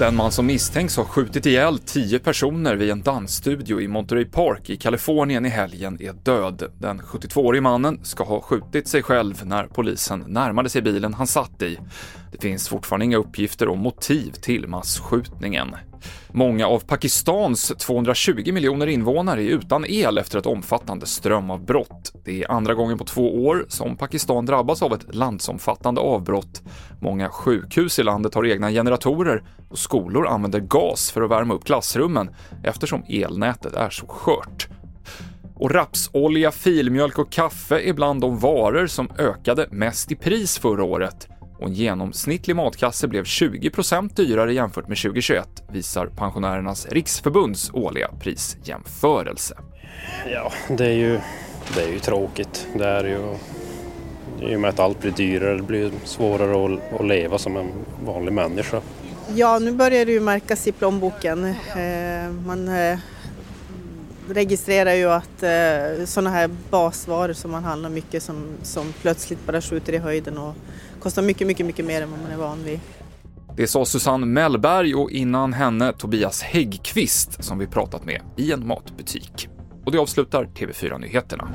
Den man som misstänks ha skjutit ihjäl tio personer vid en dansstudio i Monterey Park i Kalifornien i helgen är död. Den 72-årige mannen ska ha skjutit sig själv när polisen närmade sig bilen han satt i. Det finns fortfarande inga uppgifter om motiv till massskjutningen. Många av Pakistans 220 miljoner invånare är utan el efter ett omfattande strömavbrott. Det är andra gången på två år som Pakistan drabbas av ett landsomfattande avbrott. Många sjukhus i landet har egna generatorer och skolor använder gas för att värma upp klassrummen eftersom elnätet är så skört. Och rapsolja, filmjölk och kaffe är bland de varor som ökade mest i pris förra året och en genomsnittlig matkasse blev 20% dyrare jämfört med 2021, visar Pensionärernas riksförbunds årliga prisjämförelse. Ja, det är ju, det är ju tråkigt. Det är ju i och med att allt blir dyrare, det blir svårare att, att leva som en vanlig människa. Ja, nu börjar det ju märkas i plånboken. Eh, man eh, registrerar ju att eh, sådana här basvaror som man handlar mycket som, som plötsligt bara skjuter i höjden och kostar mycket, mycket, mycket mer än vad man är van vid. Det sa Susanne Mellberg och innan henne Tobias Häggqvist som vi pratat med i en matbutik. Och det avslutar TV4 Nyheterna.